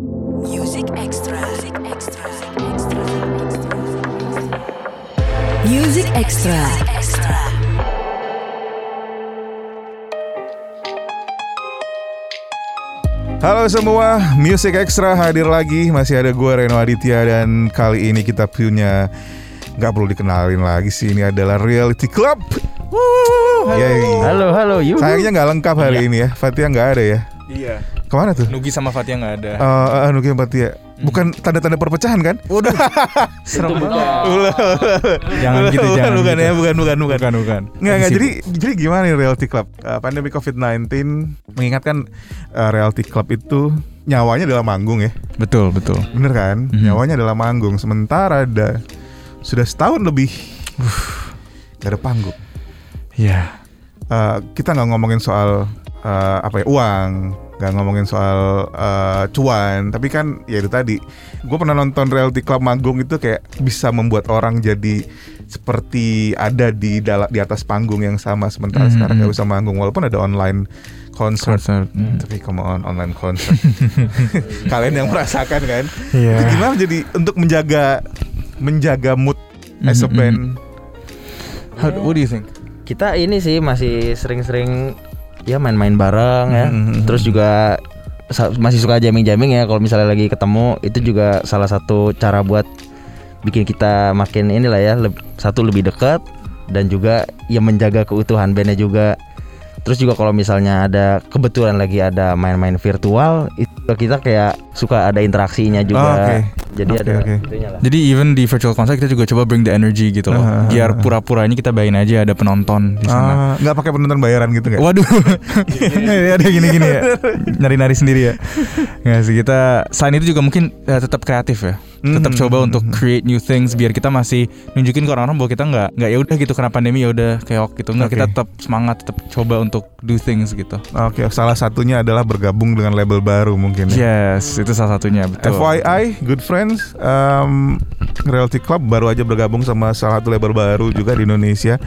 Music Extra. Music Extra. Music Extra. Halo semua, Music Extra hadir lagi. Masih ada gue Reno Aditya dan kali ini kita punya nggak perlu dikenalin lagi sih. Ini adalah Reality Club. Yeay. Halo, halo, yuk. Sayangnya nggak lengkap hari Iya. ini ya. Fatia nggak ada ya. Iya. Ke mana tuh? Nugi sama Fatia nggak ada. Eh, uh, Nugi sama Fatia. Bukan tanda-tanda perpecahan kan? Waduh. Serem banget. Jangan gitu, bukan, jangan bukan gitu. ya, bukan, bukan, bukan. Bukan, bukan. Nggak, nggak. Jadi, jadi gimana nih Reality Club? Uh, pandemi COVID-19 mengingatkan uh, Reality Club itu nyawanya adalah manggung ya. betul, betul. Bener kan? Mhm. Nyawanya adalah manggung. Sementara ada sudah setahun lebih gak ada panggung. Iya. Eh, kita nggak ngomongin soal eh, apa ya uang, nggak ngomongin soal eh, cuan, tapi kan ya itu tadi. Gue pernah nonton reality club manggung itu kayak bisa membuat orang jadi seperti ada di di atas panggung yang sama. Sementara Mhm. sekarang nggak usah manggung, walaupun ada online concert. Concert. Hmm, Tapi come on online concert. Kalian yang merasakan kan? Iya. Itu gimana jadi untuk menjaga menjaga mood as a band? How, what do you think? Kita ini sih masih sering-sering ya main-main bareng ya. Mhm. Terus juga masih suka jamming-jamming ya kalau misalnya lagi ketemu itu juga salah satu cara buat bikin kita makin inilah ya leb- satu lebih dekat dan juga ya menjaga keutuhan bandnya juga. Terus juga kalau misalnya ada kebetulan lagi ada main-main virtual itu kita kayak suka ada interaksinya juga. Oh, oke. Jadi Oke, ada itunya lah. Jadi even di virtual concert kita juga coba bring the energy gitu loh. Ah, Biar pura-puranya kita bayangin aja ada penonton di sana. Ah, nggak pakai penonton bayaran gitu nggak? Waduh, ada gini-gini ya, nari-nari sendiri ya. Nggak sih kita selain itu juga mungkin eh, tetap kreatif ya, tetap Hmm, coba hmm, untuk create new things biar kita masih nunjukin ke orang-orang bahwa kita nggak nggak ya udah gitu kena pandemi ya udah keok gitu, nggak Oke. kita tetap semangat, tetap coba untuk do things gitu. Oke, salah satunya adalah bergabung dengan label baru mungkin. ya. Yes, itu salah satunya betul. FYI, good friends, um, Reality Club baru aja bergabung sama salah satu label baru juga di Indonesia.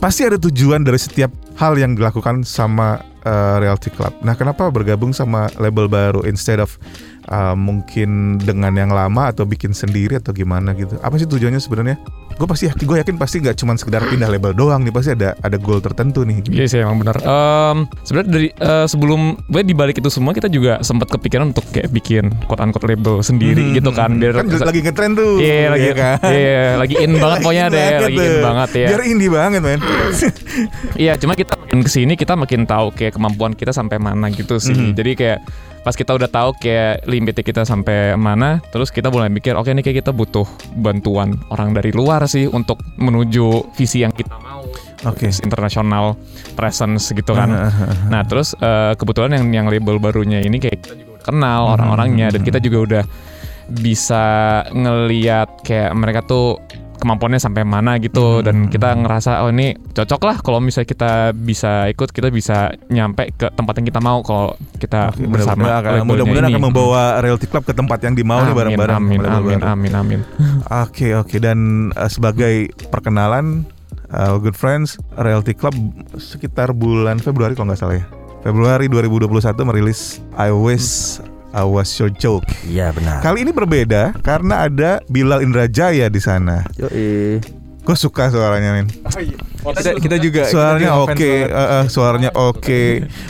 Pasti ada tujuan dari setiap hal yang dilakukan sama uh, Reality Club. Nah, kenapa bergabung sama label baru instead of uh, mungkin dengan yang lama atau bikin sendiri atau gimana gitu? Apa sih tujuannya sebenarnya? Gue pasti yakin, gue yakin pasti nggak cuma sekedar pindah label doang nih, pasti ada ada goal tertentu nih. Iya sih emang benar. Em, Sebenarnya dari eh, sebelum gue di balik itu semua kita juga sempat kepikiran untuk kayak bikin quote unquote label sendiri Hmm, gitu kan biar kan lagi ngetren tuh. Iya lagi ya kan? iya lagi in banget pokoknya deh banget lagi in banget ya. Biar indie banget men. Iya cuma kita makin ke sini kita makin tahu kayak kemampuan kita sampai mana gitu sih. Mhm. Jadi kayak pas kita udah tahu kayak limitnya kita sampai mana, terus kita mulai mikir oke nih kayak kita butuh bantuan orang dari luar sih untuk menuju visi yang kita mau. Oke. international presence gitu kan. Nah terus eh, kebetulan yang yang label barunya ini kayak kita juga udah kenal Hmm. orang-orangnya dan kita juga udah bisa ngeliat kayak mereka tuh kemampuannya sampai mana gitu Hmm. dan kita ngerasa oh ini cocok lah kalau misalnya kita bisa ikut kita bisa nyampe ke tempat yang kita mau kalau kita Oke, bersama mudah-mudahan akan, membawa Realty Club ke tempat yang dimau nih Amin, bareng-bareng. amin amin baru. amin amin Oke oke dan uh, sebagai perkenalan uh, good friends Realty Club sekitar bulan Februari kalau nggak salah ya. Februari 2021 merilis I Wish I Was Your Joke. Iya benar. Kali ini berbeda karena ada Bilal Indrajaya di sana. Yoi. Gue suka suaranya men. kita, kita juga Suaranya juga oke, banget. eh, eh, suaranya oke,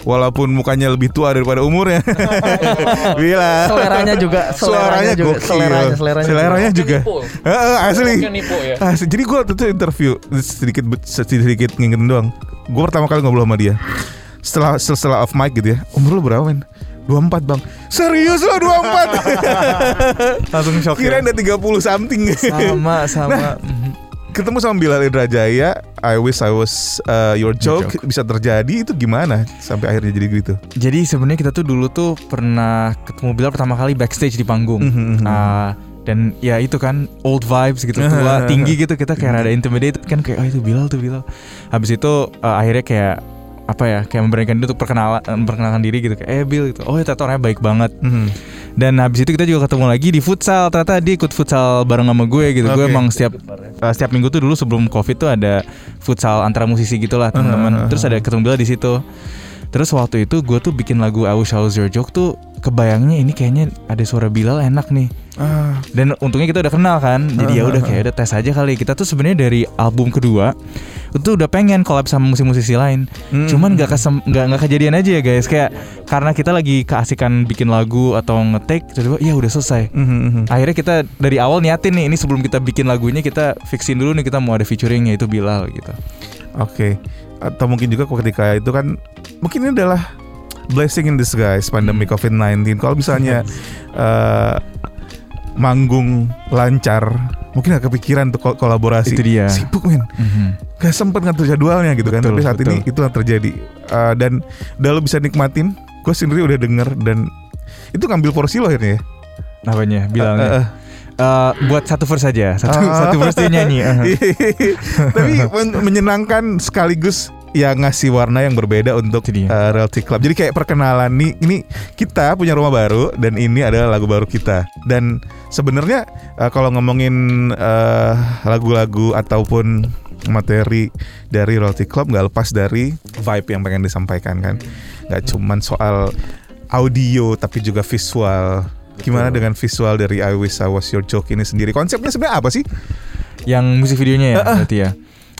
walaupun mukanya lebih tua daripada umurnya. Bilal. Seleranya juga, suaranya seleranya juga, gokil. seleranya, seleranya Seleranya juga. Eh, eh, asli. Nipu ya. Asli. Jadi gue tuh interview sedikit sedikit, sedikit ngingetin doang. Gue pertama kali ngobrol sama dia. Setelah setelah off mic gitu ya. Umur lu berapa men? 24 bang Serius lo 24 langsung shock Kirain ya. udah 30 something sama sama Nah. Ketemu sama Bilal Indrajaya I wish I was uh, your joke, joke. Bisa terjadi itu gimana Sampai akhirnya jadi gitu Jadi sebenarnya kita tuh dulu tuh pernah ketemu Bilal pertama kali backstage di panggung. Mhm, mhm. Ah, dan ya itu kan old vibes gitu tua tinggi gitu kita kayak rada intimidated kan kayak oh itu Bilal tuh Bilal. Habis itu eh, akhirnya kayak apa ya kayak memberanikan diri untuk perkenalan memperkenalkan diri gitu kayak eh Bill gitu. Oh ya ternyata orangnya baik banget. Mhm. Dan habis itu kita juga ketemu lagi di futsal. Ternyata dia ikut futsal bareng sama gue gitu. Gue Oke. emang setiap eh, setiap minggu tuh dulu sebelum covid tuh ada futsal antara musisi gitulah teman-teman. Terus ada ketemu Bilal di situ. Terus waktu itu gue tuh bikin lagu I Wish I Was Your Joke tuh kebayangnya ini kayaknya ada suara Bilal enak nih. Ah, Dan untungnya kita udah kenal kan, jadi ya udah kayak udah tes aja kali. Kita tuh sebenarnya dari album kedua itu udah pengen collab sama musisi-musisi lain. Hmm. Cuman nggak kesem nggak nggak kejadian aja ya guys. Kayak karena kita lagi keasikan bikin lagu atau nge-take, tiba-tiba ya udah selesai. mhm, mhm. Akhirnya kita dari awal niatin nih, ini sebelum kita bikin lagunya kita fixin dulu nih kita mau ada featuring yaitu Bilal gitu. Oke. Atau mungkin juga ketika itu kan mungkin ini adalah blessing in disguise pandemi Hmm. COVID-19. Kalau misalnya eh, manggung lancar, mungkin gak kepikiran tuh kol- kolaborasi. Itu dia. Sibuk men. Mhm. Gak sempet ngatur jadwalnya gitu kan. Betul, Tapi saat betul. ini itu yang terjadi. Eh, dan udah lo bisa nikmatin. Gue sendiri udah denger dan itu ngambil porsi lo akhirnya ya. Apanya? Bilalnya. Eh, eh. Eh, buat satu verse aja, satu Ah. satu verse dia nyanyi. eh. Tapi men- menyenangkan sekaligus ya ngasih warna yang berbeda untuk uh, Realty Club. Jadi kayak perkenalan nih, ini kita punya rumah baru dan ini adalah lagu baru kita. Dan sebenarnya uh, kalau ngomongin uh, lagu-lagu ataupun materi dari Realty Club nggak lepas dari vibe yang pengen disampaikan kan. Nggak cuman soal audio tapi juga visual. Gimana dengan visual dari I Wish I Was Your Joke ini sendiri? Konsepnya sebenarnya apa sih? Yang musik videonya ya, berarti ya.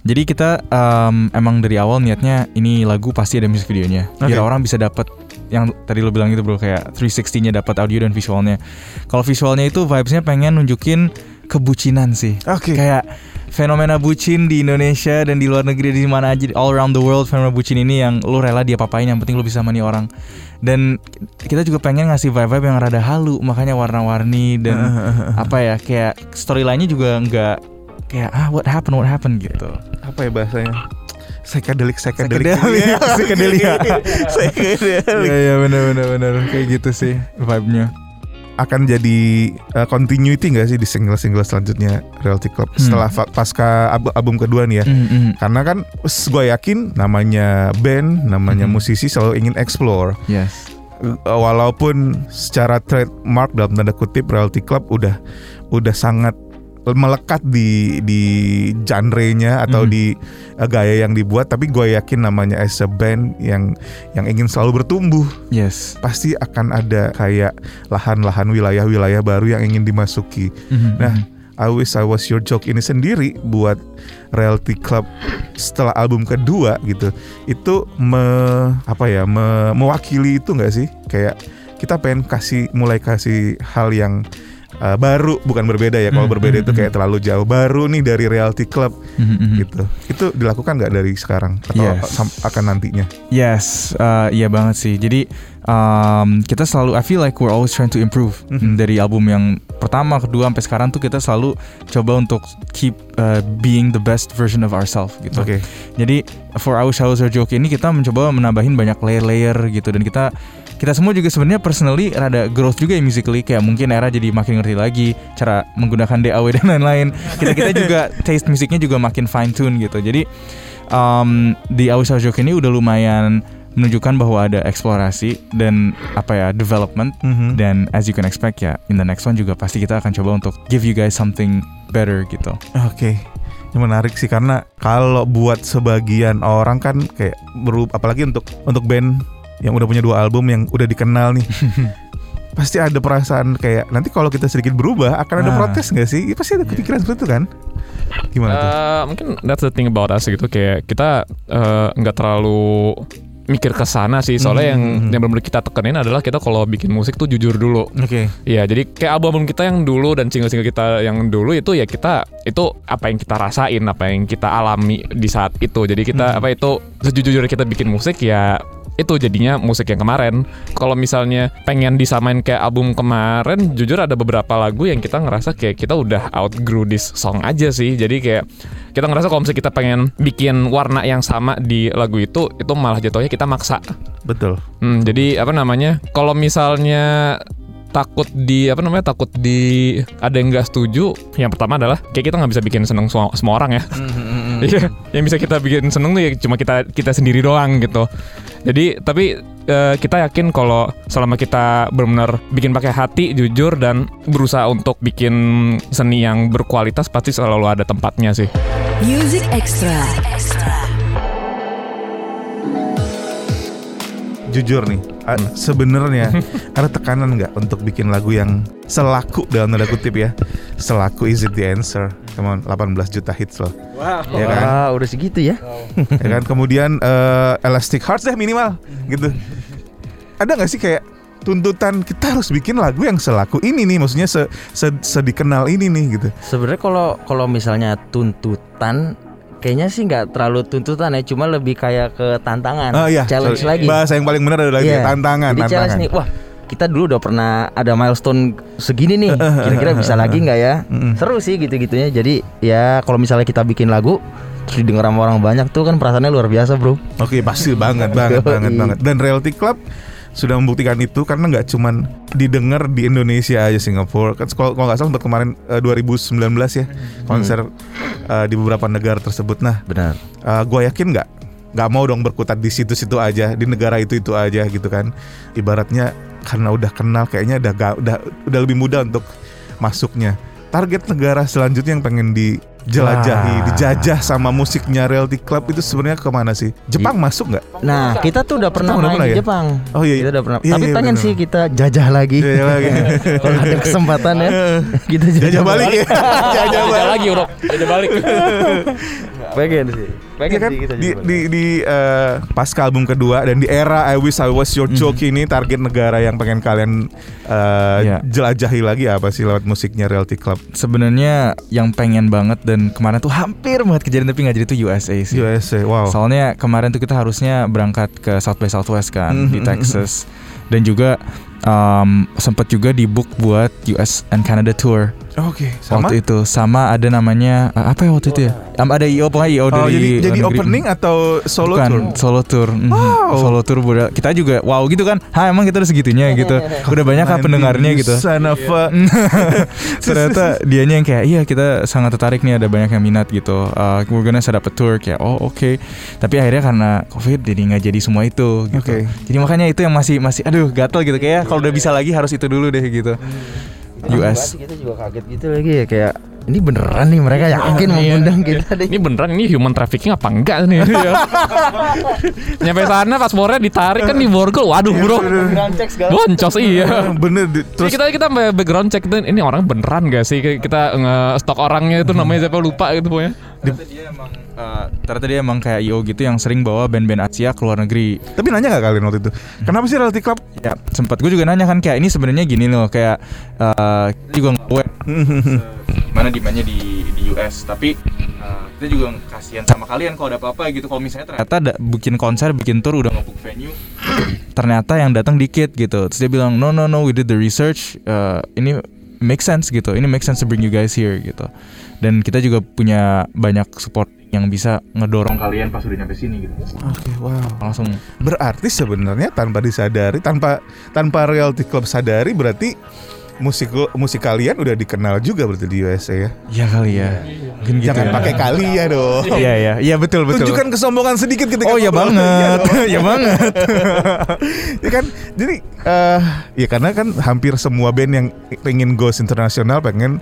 Jadi kita em, emang dari awal niatnya ini lagu pasti ada musik videonya. Biar Oke. orang bisa dapat yang tadi lo bilang itu bro kayak 360-nya dapat audio dan visualnya. Kalau visualnya itu vibes-nya pengen nunjukin kebucinan sih. Oke. Kayak fenomena bucin di Indonesia dan di luar negeri di mana aja all around the world fenomena bucin ini yang lu rela dia papain yang penting lu bisa sama nih orang. Dan kita juga pengen ngasih vibe-vibe yang rada halu makanya warna-warni dan apa ya kayak storyline-nya juga nggak kayak ah what happened what happened gitu. apa ya bahasanya psychedelic psychedelic psychedelia. psychedelic Iya iya benar benar benar kayak gitu sih vibe-nya. Akan jadi uh, continuity nggak sih di single-single selanjutnya Realty Club Hmm. setelah pasca ab- album kedua nih ya Mm-mm. karena kan gue yakin namanya band namanya Mhm. musisi selalu ingin explore Yes. Uh, walaupun secara trademark dalam tanda kutip Realty Club udah udah sangat melekat di di genre-nya atau Mhm. di uh, gaya yang dibuat tapi gue yakin namanya as a band yang yang ingin selalu bertumbuh Yes. pasti akan ada kayak lahan-lahan wilayah-wilayah baru yang ingin dimasuki. Mhm, Nah, mhm. I Wish I Was Your Joke ini sendiri buat Realty Club setelah album kedua gitu. Itu me, apa ya, me- mewakili itu nggak sih? Kayak kita pengen kasih mulai kasih hal yang uh, baru bukan berbeda ya. Kalau Hmm, berbeda hmm, itu kayak terlalu jauh. Baru nih dari Realty Club Mhm, mhm. gitu. Itu dilakukan nggak dari sekarang atau Yes. akan nantinya? Yes, uh, iya banget sih. Jadi um, kita selalu, I feel like we're always trying to improve Mhm. dari album yang pertama, kedua sampai sekarang tuh kita selalu coba untuk keep uh, being the best version of ourselves gitu. Oke. Jadi for Our Shower Joke ini kita mencoba menambahin banyak layer-layer gitu dan kita kita semua juga sebenarnya personally rada growth juga ya musically kayak mungkin era jadi makin ngerti lagi cara menggunakan DAW dan lain-lain. Kita kita juga taste musiknya juga makin fine tune gitu. Jadi um, di Shower Joke ini udah lumayan menunjukkan bahwa ada eksplorasi dan apa ya development Mhm. dan as you can expect ya in the next one juga pasti kita akan coba untuk give you guys something better gitu. Oke. Ini menarik sih karena kalau buat sebagian orang kan kayak berub apalagi untuk untuk band yang udah punya dua album yang udah dikenal nih. pasti ada perasaan kayak nanti kalau kita sedikit berubah akan ada Ah. protes nggak sih? Pasti ada kepikiran seperti itu kan? Gimana tuh? Eh, mungkin that's the thing about us gitu kayak kita eh, nggak terlalu mikir ke sana sih soalnya yang Mhm. yang benar-benar kita tekenin adalah kita kalau bikin musik tuh jujur dulu Oke. Iya, jadi kayak album-album kita yang dulu dan single-single kita yang dulu itu ya kita itu apa yang kita rasain, apa yang kita alami di saat itu. Jadi kita Hmm. apa itu sejujurnya kita bikin musik ya itu jadinya musik yang kemarin. Kalau misalnya pengen disamain kayak album kemarin, jujur ada beberapa lagu yang kita ngerasa kayak kita udah outgrew this song aja sih. Jadi kayak kita ngerasa kalau misalnya kita pengen bikin warna yang sama di lagu itu, itu malah jatuhnya kita maksa. Betul. Hmm, jadi apa namanya? Kalau misalnya takut di apa namanya takut di ada yang nggak setuju yang pertama adalah kayak kita nggak bisa bikin seneng semua, semua orang ya iya yang bisa kita bikin seneng tuh ya cuma kita kita sendiri doang gitu jadi tapi eh, kita yakin kalau selama kita benar-benar bikin pakai hati jujur dan berusaha untuk bikin seni yang berkualitas pasti selalu ada tempatnya sih Music Extra. Jujur nih, Hmm. sebenarnya ada tekanan nggak untuk bikin lagu yang selaku dalam tanda kutip ya, selaku is it the answer? Come on, 18 juta hits loh. Ya kan? Wah, udah segitu ya. ya kan kemudian eh, Elastic Hearts deh minimal gitu ada nggak sih kayak tuntutan kita harus bikin lagu yang selaku ini nih maksudnya se, se, sedikenal ini nih gitu Sebenarnya kalau kalau misalnya tuntutan kayaknya sih nggak terlalu tuntutan ya, cuma lebih kayak ke tantangan, oh iya challenge sorry. lagi. bahasa yang paling benar adalah Iya. tantangan Jadi challenge tantangan nih, wah kita dulu udah pernah ada milestone segini nih, kira-kira bisa lagi nggak ya? Seru sih gitu-gitunya. Jadi ya kalau misalnya kita bikin lagu terus didengar sama orang banyak tuh kan perasaannya luar biasa bro. oke pasti banget banget banget banget dan Reality Club sudah membuktikan itu karena nggak cuman didengar di Indonesia aja Singapura. Kan kalau nggak salah sempat kemarin eh, 2019 ya konser eh, di beberapa negara tersebut. Nah Benar. gue yakin nggak nggak mau dong berkutat di situ-situ aja di negara itu itu aja gitu kan. Ibaratnya karena udah kenal kayaknya udah ga- udah udah lebih mudah untuk masuknya. Target negara selanjutnya yang pengen dijelajahi Wah. dijajah sama musiknya Reality Club itu sebenarnya ke mana sih Jepang masuk nggak Nah kita tuh udah pernah udah main pernah di ya? Jepang. oh iya Kita udah pernah. Iya, Tapi iya, pengen benar. sih kita jajah lagi. Jajah lagi. Kalau ada kesempatan ya, kita jajah, jajah balik ya jajah Beda balik lagi bro, beda balik. Pengen sih. Pengen Iya kan sih kita di di, di eh, pasca album kedua dan di era I Wish I Was Your Mhm. Joke ini target negara yang pengen kalian eh, Iya. jelajahi lagi apa sih lewat musiknya Reality Club Sebenarnya yang pengen banget dan kemarin tuh hampir banget kejadian tapi nggak jadi itu USA sih. USA wow Soalnya kemarin tuh kita harusnya berangkat ke South by Southwest kan di Mhm. Texas dan juga um, sempat juga di book buat US and Canada tour oke sama waktu itu sama ada namanya uh, apa ya waktu itu ya? Um, ada IO pokoknya IO oh dari jadi jadi negeri. opening atau solo Bukan, tour solo tour. Mhm. Wow. Solo tour buat kita juga wow gitu kan. Ha emang kita udah segitunya gitu. Udah banyak kan pendengarnya gitu. Son of a- Ternyata dianya yang kayak iya kita sangat tertarik nih ada banyak yang minat gitu. Uh, we're gonna set up a tour kayak oh oke. Tapi akhirnya karena covid jadi nggak jadi semua itu gitu. Oke. Jadi makanya itu yang masih masih aduh gatel gitu kayak kalau udah bisa lagi harus itu dulu deh gitu. US. Kita juga kaget gitu lagi ya kayak ini beneran nih mereka yakin mau ngundang kita deh. Ini beneran ini human trafficking apa enggak nih? Nyampe sana paspornya ditarik kan di borgol. Waduh bro, boncos iya. bener Terus kita kita background check ini orang beneran gak sih kita nge-stok orangnya itu namanya siapa lupa gitu pokoknya. Dia emang uh, ternyata dia emang kayak IO gitu yang sering bawa band-band Asia ke luar negeri. tapi nanya nggak kalian waktu itu? Kenapa sih Reality Club? Ya, sempat gue juga nanya kan kayak ini sebenarnya gini loh kayak uh, kita juga nge-web mana demandnya di di US tapi uh, kita juga kasihan sama kalian kalau ada apa-apa gitu. Kalau misalnya ternyata ada bikin konser bikin tour udah nge-book venue ternyata yang datang dikit gitu. Terus dia bilang no no no we did the research uh, ini make sense gitu. Ini make sense to bring you guys here gitu dan kita juga punya banyak support yang bisa ngedorong kalian pas udah nyampe sini gitu oke wow langsung Berarti sebenarnya tanpa disadari, tanpa tanpa Reality Club sadari berarti musik musik kalian udah dikenal juga berarti di USA ya. ya kali ya mungkin gitu Jangan ya. pakai kali ya dong. Iya iya iya betul betul. Tunjukkan kesombongan sedikit ketika Oh ya ngobrol. banget, Iya ya banget. ya kan jadi eh ya karena kan hampir semua band yang pengen goes internasional pengen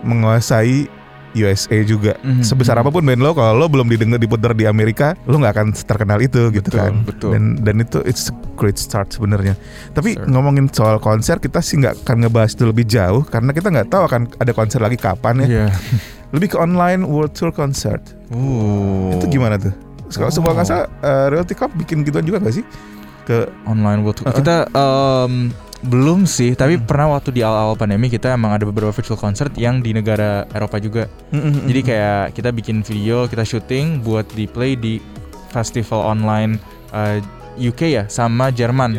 menguasai USA juga Mhm. sebesar apa pun band lo kalau lo belum didengar diputar di Amerika lo nggak akan terkenal itu gitu Betul, kan betul. dan dan itu it's a great start sebenarnya tapi Sure. ngomongin soal konser kita sih nggak akan ngebahas itu lebih jauh karena kita nggak tahu akan ada konser lagi kapan ya Iya. lebih ke online world tour concert Uh. itu gimana tuh kalau Oh. semua nggak salah eh, Realty Club bikin gituan juga gak sih ke Online world tour. Uh-uh. Kita em, belum sih, tapi Hmm. pernah waktu di awal-awal pandemi kita emang ada beberapa virtual concert yang di negara Eropa juga. Jadi kayak kita bikin video, kita syuting buat di play di festival online eh, UK ya sama Jerman.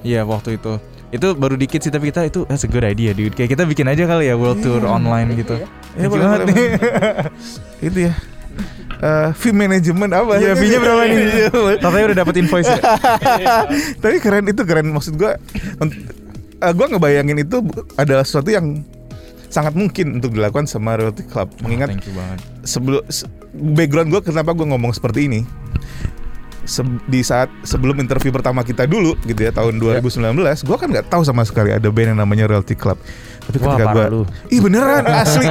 Iya waktu itu. Itu baru dikit sih tapi kita itu that's a good idea dude. Kayak kita bikin aja kali ya world tour online gitu. Ya, Thank you boleh, banget nih. itu ya Eh, fee management apa Iya, fee-nya berapa nih? Iya. Katanya udah dapat invoice ya. tapi keren itu keren maksud gua unt- eh, gua ngebayangin itu adalah sesuatu yang sangat mungkin untuk dilakukan sama Realty Club mengingat Thank you banget. sebelum se- background gue kenapa gue ngomong seperti ini se- di saat sebelum interview pertama kita dulu gitu ya tahun 2019, gue kan nggak tahu sama sekali ada band yang namanya Realty Club. Tapi ketika gue, ih beneran asli,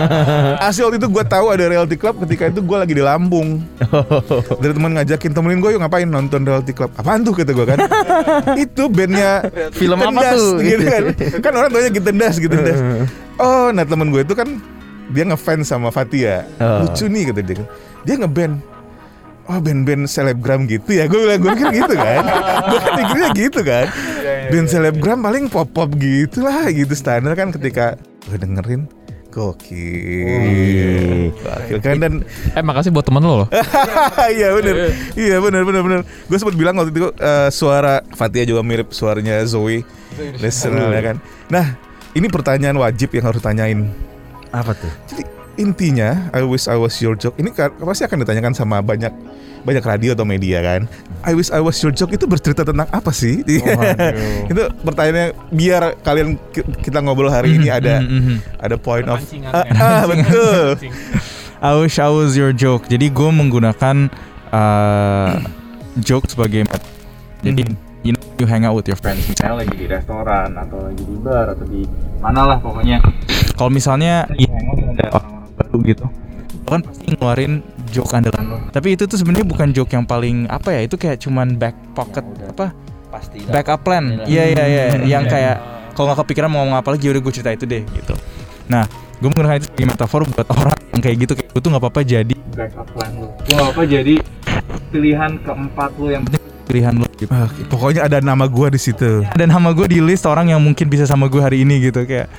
asli waktu itu gue tahu ada Realty Club ketika itu gue lagi di Lampung. Dari teman ngajakin temenin gue yuk ngapain nonton Realty Club. Apaan tuh kata gue kan? itu bandnya Film apa tuh? Gitu kan. kan orang tuanya Gitendas, Gitendas. Oh, nah temen gue itu kan dia ngefans sama Fatia. Oh. Lucu nih kata dia. Dia ngeband. Oh band-band selebgram gitu ya? Gue bilang gue pikir gitu kan. Gue kan mikirnya gitu kan. Band selebgram paling pop-pop gitu lah Gitu. Standar kan ketika Gue dengerin Gokil. Gokil kan dan Eh makasih buat temen lo loh. Iya bener. Iya bener bener bener. Gue sempat bilang waktu itu eh, Suara Fatia juga mirip suaranya Zoe Listener ya kan. Nah ini pertanyaan wajib yang harus tanyain. Apa tuh? Jadi intinya I wish I was your joke ini pasti akan ditanyakan sama banyak banyak radio atau media kan. I wish I was your joke itu bercerita tentang apa sih? itu pertanyaannya biar kalian ki- kita ngobrol hari ini ada Mhm, mhm. ada point of ah, ah, betul. I wish I was your joke. Jadi gue menggunakan uh, joke sebagai jadi you know you hang out with your friends misalnya lagi di restoran atau lagi di bar atau di mana lah pokoknya. Kalau misalnya lagi hang out ada baru gitu, lo kan pasti ngeluarin joke andalan lo. Tapi itu tuh sebenarnya bukan joke yang paling apa ya? Itu kayak cuman back pocket apa? Pasti. backup plan. Iya iya iya, yang kayak kalau nggak kepikiran mau ngomong apa lagi udah gue cerita itu deh gitu. Nah, gue menggunakan itu sebagai metafor buat orang yang kayak gitu kayak gue tuh nggak apa-apa jadi backup plan lu. Gue nggak apa jadi pilihan keempat lu yang penting pilihan lu gitu. Ah, pokoknya ada nama gua di situ. Dan nama gue di list orang yang mungkin bisa sama gue hari ini gitu kayak.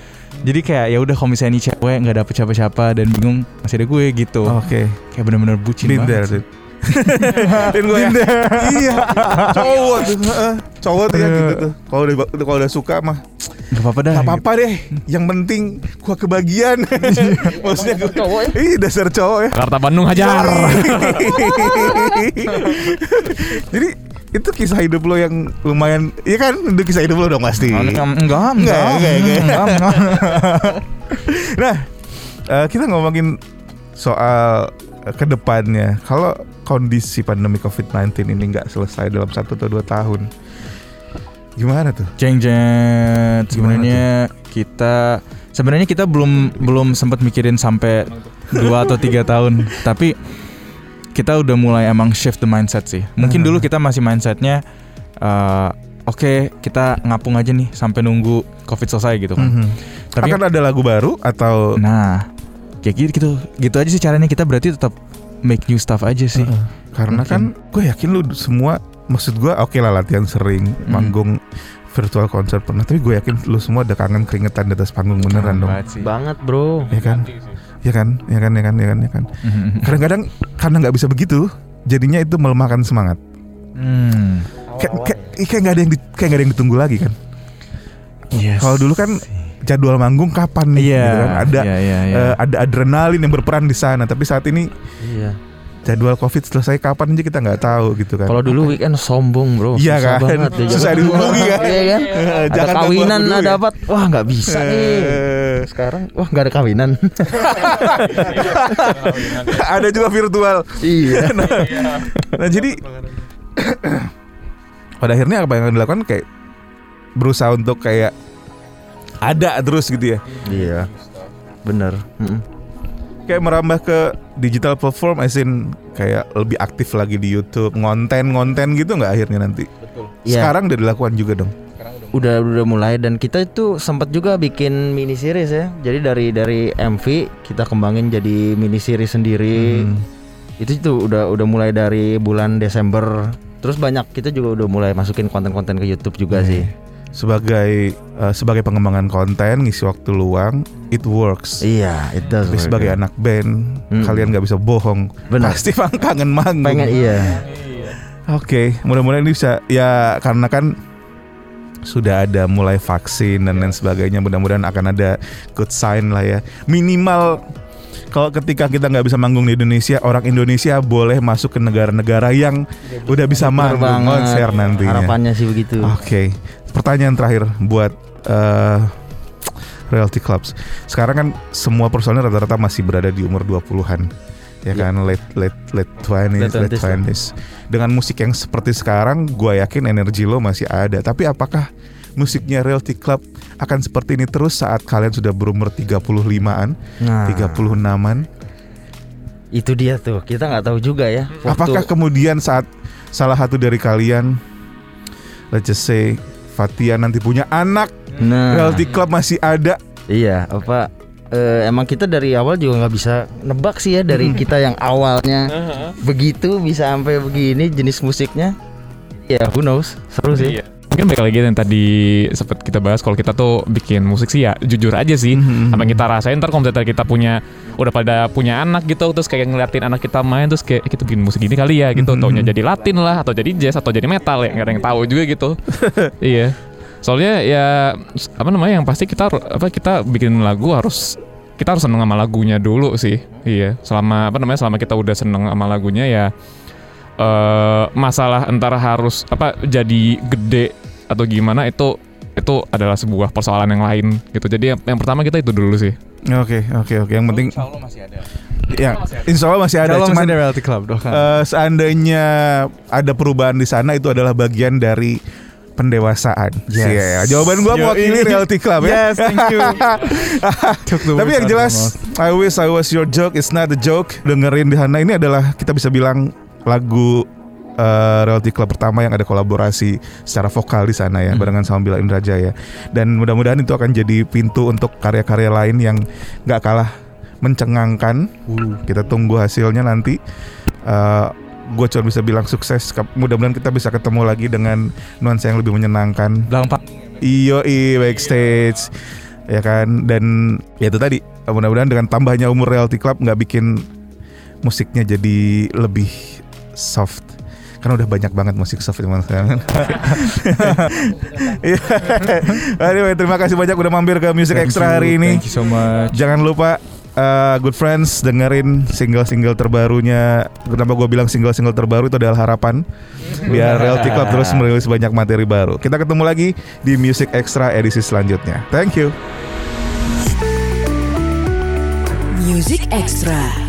Jadi kayak ya udah kalau misalnya ini cewek nggak dapet siapa-siapa dan bingung masih ada gue gitu. Oke. Kayak bener-bener bucin Been there, banget. dude. Dan gue ya, iya cowok tuh cowok tuh ya gitu tuh kalau udah kalau udah suka mah Gak apa-apa dah. Gak apa-apa deh Yang penting Gua kebagian Maksudnya gua, cowok ya Ih dasar cowok ya Jakarta Bandung hajar. Jadi itu kisah hidup lo yang lumayan Iya kan Itu kisah hidup lo dong pasti Enggak, enggak, Enggak, enggak, enggak, enggak. enggak. Nah eh, Kita ngomongin Soal eh, Ke depannya Kalau kondisi pandemi COVID-19 ini nggak selesai dalam satu atau dua tahun Gimana tuh? Jeng jeng. Sebenarnya kita sebenarnya kita belum belum sempat mikirin sampai dua atau tiga tahun. Tapi kita udah mulai emang shift the mindset sih. Mungkin dulu kita masih mindsetnya eh, oke kita ngapung aja nih sampai nunggu covid selesai gitu kan. Mhm. Tapi Akan ada lagu baru atau nah kayak gitu gitu gitu aja sih caranya kita berarti tetap make new stuff aja sih. Heeh. Karena kan gue yakin lu semua maksud gue oke lah latihan sering manggung virtual konser pernah tapi gue yakin lu semua ada kangen keringetan di atas panggung beneran dong Banget sih. Banget bro. ya kan ya kan ya kan ya kan ya kan ya kan Mhm. kadang-kadang karena nggak bisa begitu jadinya itu melemahkan semangat Hmm. kayak kayak kayak nggak ada yang di- kayak nggak ada yang ditunggu lagi kan Yes. kalau dulu kan jadwal manggung kapan nih Iya. gitu kan ada iya, iya, iya. eh, ada adrenalin yang berperan di sana tapi saat ini Iya. Jadwal covid selesai kapan aja kita nggak tahu gitu kan Kalau dulu weekend sombong bro. Iya Susah kan? banget ya, Susah dihubungi kan? Iya kan. Ada Jangan kawinan, ada ya. apa? Wah nggak bisa nih. Eh, Sekarang wah nggak ada kawinan. ada juga virtual iya. Nah jadi pada akhirnya apa yang dilakukan kayak berusaha untuk kayak ada terus gitu ya. Iya. Bener. Kayak merambah ke digital platform as in kayak lebih aktif lagi di YouTube, ngonten-ngonten gitu nggak akhirnya nanti. Iya. Sekarang udah dilakukan juga dong. Udah udah mulai dan kita itu sempat juga bikin mini series ya. Jadi dari dari MV kita kembangin jadi mini series sendiri. Hmm. Itu itu udah udah mulai dari bulan Desember. Terus banyak kita juga udah mulai masukin konten-konten ke YouTube juga sih. Sebagai eh, sebagai pengembangan konten, ngisi waktu luang, it works. Iya, itu Tapi sebagai anak band, Hmm. kalian nggak bisa bohong. Benar. Pasti bang kangen manggung. pengen iya. Oke, mudah-mudahan ini bisa ya karena kan sudah ada mulai vaksin dan lain sebagainya. Mudah-mudahan akan ada good sign lah ya. Minimal kalau ketika kita nggak bisa manggung di Indonesia, orang Indonesia boleh masuk ke negara-negara yang udah bisa manggung konser nantinya. Harapannya sih begitu. Oke, pertanyaan terakhir buat eh, Realty Clubs. Sekarang kan semua personel rata-rata masih berada di umur 20-an. ya kan late late late 20s, Late late 20s lah. 20s. Dengan musik yang seperti sekarang, gue yakin energi lo masih ada. Tapi apakah musiknya Realty Club akan seperti ini terus saat kalian sudah berumur 35-an, Nah, 36-an? itu dia tuh. Kita nggak tahu juga ya. Waktu- Apakah kemudian saat salah satu dari kalian let's just say Fatia nanti punya anak, Nah, Realty Club masih ada? iya apa eh, emang kita dari awal juga nggak bisa nebak sih ya dari Hmm. kita yang awalnya begitu bisa sampai begini jenis musiknya. Ya, who knows? Seru sih. Iya. Mungkin balik lagi yang tadi sempat kita bahas kalau kita tuh bikin musik sih ya jujur aja sih. Mhm. Apa yang kita rasain ntar kalau misalnya kita punya udah pada punya anak gitu terus kayak ngeliatin anak kita main terus kayak "Eh, kita bikin musik gini kali ya gitu. Mhm. Taunya jadi Latin lah atau jadi jazz atau jadi metal ya nggak ada yang tahu juga gitu. iya. Soalnya ya apa namanya yang pasti kita apa kita bikin lagu harus kita harus seneng sama lagunya dulu sih. Iya. Selama apa namanya selama kita udah seneng sama lagunya ya eh masalah antara harus apa jadi gede atau gimana itu itu adalah sebuah persoalan yang lain gitu. Jadi yang, yang pertama kita itu dulu sih. Oke, oke, oke. Yang penting Allah masih ada. ya Insya Allah masih ada. Kalau Cuman masih ada Reality Club doh kan. eh, seandainya ada perubahan di sana itu adalah bagian dari pendewasaan. Yes. Iya, jawaban gua mewakili reality club ya. Yes, thank you. Tapi yang jelas. I wish I was your joke. It's not a joke. Dengerin di sana ini adalah kita bisa bilang lagu eh, Reality Club pertama yang ada kolaborasi secara vokal di sana ya, barengan sama Bila Indrajaya. Dan mudah-mudahan itu akan jadi pintu untuk karya-karya lain yang nggak kalah mencengangkan. Kita tunggu hasilnya nanti. Eh, gue cuma bisa bilang sukses. Mudah-mudahan kita bisa ketemu lagi dengan nuansa yang lebih menyenangkan. Dalam pak Iyo i backstage ya kan dan ya itu tadi mudah-mudahan dengan tambahnya umur Reality Club nggak bikin musiknya jadi lebih soft karena udah banyak banget musik soft sekarang. Iya. anyway, terima kasih banyak udah mampir ke Music Thank Extra you, hari ini. Thank you so much. Jangan lupa uh, Good Friends dengerin single-single terbarunya. Kenapa gue bilang single-single terbaru itu adalah harapan biar Reality Club terus merilis banyak materi baru. Kita ketemu lagi di Music Extra edisi selanjutnya. Thank you. Music Extra.